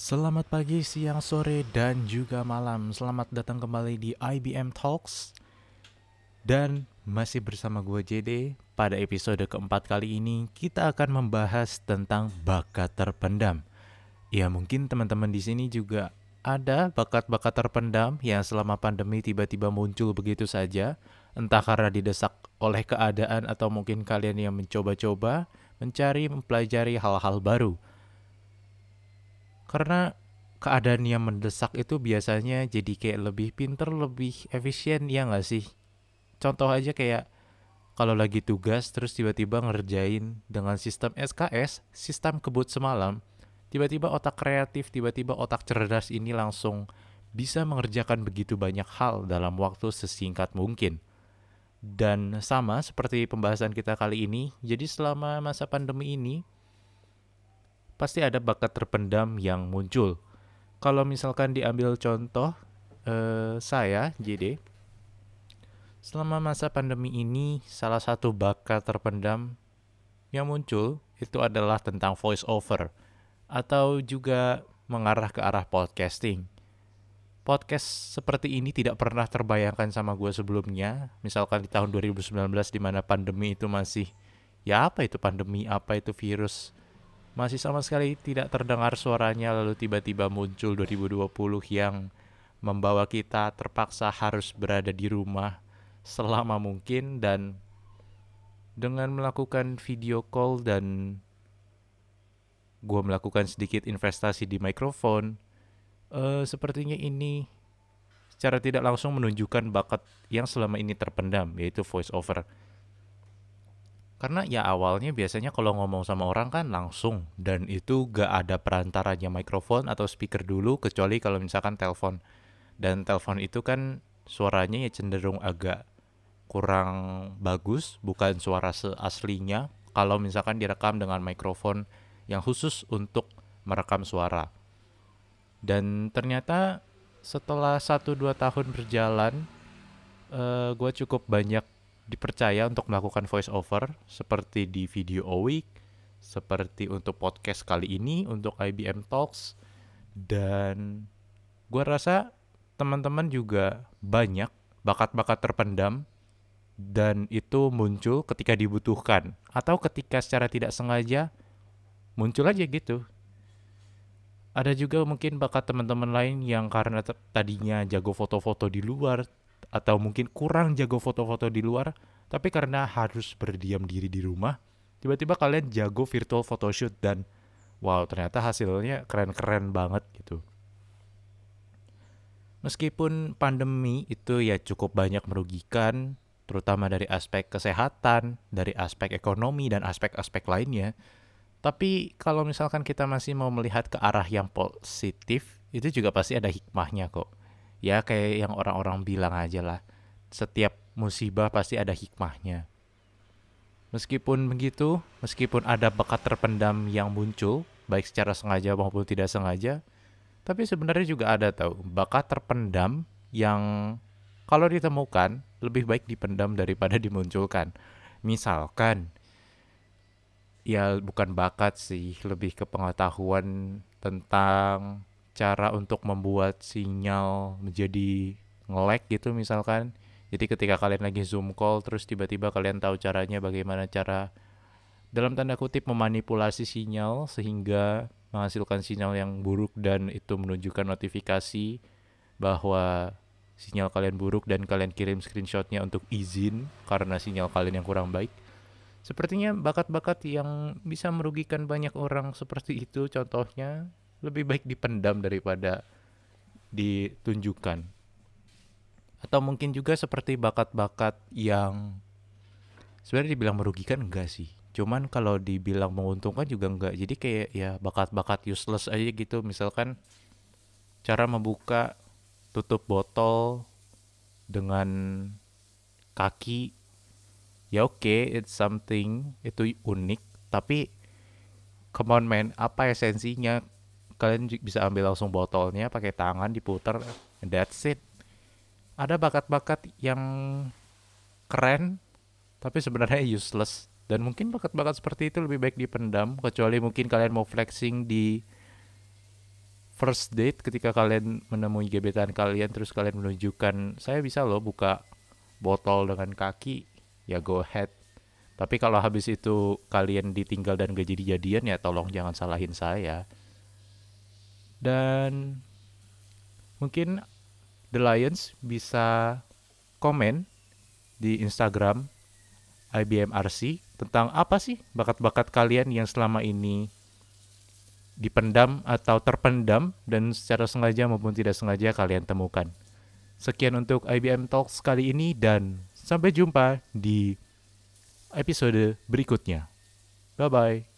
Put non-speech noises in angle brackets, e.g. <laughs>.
Selamat pagi, siang, sore, dan juga malam. Selamat datang kembali di IBM Talks. Dan masih bersama gue JD. Pada episode keempat kali ini, kita akan membahas tentang bakat terpendam. Ya mungkin teman-teman di sini juga ada bakat-bakat terpendam yang selama pandemi tiba-tiba muncul begitu saja. Entah karena didesak oleh keadaan atau mungkin kalian yang mencoba-coba mencari mempelajari hal-hal baru karena keadaan yang mendesak itu biasanya jadi kayak lebih pinter, lebih efisien ya nggak sih? Contoh aja kayak kalau lagi tugas terus tiba-tiba ngerjain dengan sistem SKS, sistem kebut semalam, tiba-tiba otak kreatif, tiba-tiba otak cerdas ini langsung bisa mengerjakan begitu banyak hal dalam waktu sesingkat mungkin. Dan sama seperti pembahasan kita kali ini, jadi selama masa pandemi ini, pasti ada bakat terpendam yang muncul. Kalau misalkan diambil contoh eh, saya JD selama masa pandemi ini salah satu bakat terpendam yang muncul itu adalah tentang voice over atau juga mengarah ke arah podcasting. Podcast seperti ini tidak pernah terbayangkan sama gue sebelumnya. Misalkan di tahun 2019 di mana pandemi itu masih ya apa itu pandemi, apa itu virus, masih sama sekali tidak terdengar suaranya lalu tiba-tiba muncul 2020 yang membawa kita terpaksa harus berada di rumah selama mungkin dan dengan melakukan video call dan gue melakukan sedikit investasi di mikrofon uh, sepertinya ini secara tidak langsung menunjukkan bakat yang selama ini terpendam yaitu voice over karena ya awalnya biasanya kalau ngomong sama orang kan langsung dan itu gak ada perantaranya mikrofon atau speaker dulu kecuali kalau misalkan telepon. Dan telepon itu kan suaranya ya cenderung agak kurang bagus, bukan suara aslinya kalau misalkan direkam dengan mikrofon yang khusus untuk merekam suara. Dan ternyata setelah 1-2 tahun berjalan, uh, eh, gue cukup banyak dipercaya untuk melakukan voice over seperti di video a week, seperti untuk podcast kali ini untuk IBM Talks dan gue rasa teman-teman juga banyak bakat-bakat terpendam dan itu muncul ketika dibutuhkan atau ketika secara tidak sengaja muncul aja gitu. Ada juga mungkin bakat teman-teman lain yang karena tadinya jago foto-foto di luar, atau mungkin kurang jago foto-foto di luar, tapi karena harus berdiam diri di rumah, tiba-tiba kalian jago virtual photoshoot dan wow ternyata hasilnya keren-keren banget gitu. Meskipun pandemi itu ya cukup banyak merugikan, terutama dari aspek kesehatan, dari aspek ekonomi dan aspek-aspek lainnya. Tapi kalau misalkan kita masih mau melihat ke arah yang positif, itu juga pasti ada hikmahnya kok ya kayak yang orang-orang bilang aja lah setiap musibah pasti ada hikmahnya. Meskipun begitu meskipun ada bakat terpendam yang muncul baik secara sengaja maupun tidak sengaja tapi sebenarnya juga ada tahu bakat terpendam yang kalau ditemukan lebih baik dipendam daripada <laughs> dimunculkan. Misalkan ya bukan bakat sih lebih ke pengetahuan tentang cara untuk membuat sinyal menjadi nge-lag gitu misalkan. Jadi ketika kalian lagi Zoom call terus tiba-tiba kalian tahu caranya bagaimana cara dalam tanda kutip memanipulasi sinyal sehingga menghasilkan sinyal yang buruk dan itu menunjukkan notifikasi bahwa sinyal kalian buruk dan kalian kirim screenshotnya untuk izin karena sinyal kalian yang kurang baik. Sepertinya bakat-bakat yang bisa merugikan banyak orang seperti itu contohnya lebih baik dipendam daripada ditunjukkan. Atau mungkin juga seperti bakat-bakat yang sebenarnya dibilang merugikan enggak sih. Cuman kalau dibilang menguntungkan juga enggak. Jadi kayak ya bakat-bakat useless aja gitu. Misalkan cara membuka tutup botol dengan kaki ya oke okay, it's something itu unik tapi come on man apa esensinya kalian bisa ambil langsung botolnya pakai tangan diputar that's it. Ada bakat-bakat yang keren tapi sebenarnya useless. Dan mungkin bakat-bakat seperti itu lebih baik dipendam kecuali mungkin kalian mau flexing di first date ketika kalian menemui gebetan kalian terus kalian menunjukkan saya bisa loh buka botol dengan kaki. Ya go ahead. Tapi kalau habis itu kalian ditinggal dan gak jadi jadian ya tolong jangan salahin saya dan mungkin The Lions bisa komen di Instagram IBM RC tentang apa sih bakat-bakat kalian yang selama ini dipendam atau terpendam dan secara sengaja maupun tidak sengaja kalian temukan. Sekian untuk IBM Talks kali ini dan sampai jumpa di episode berikutnya. Bye bye.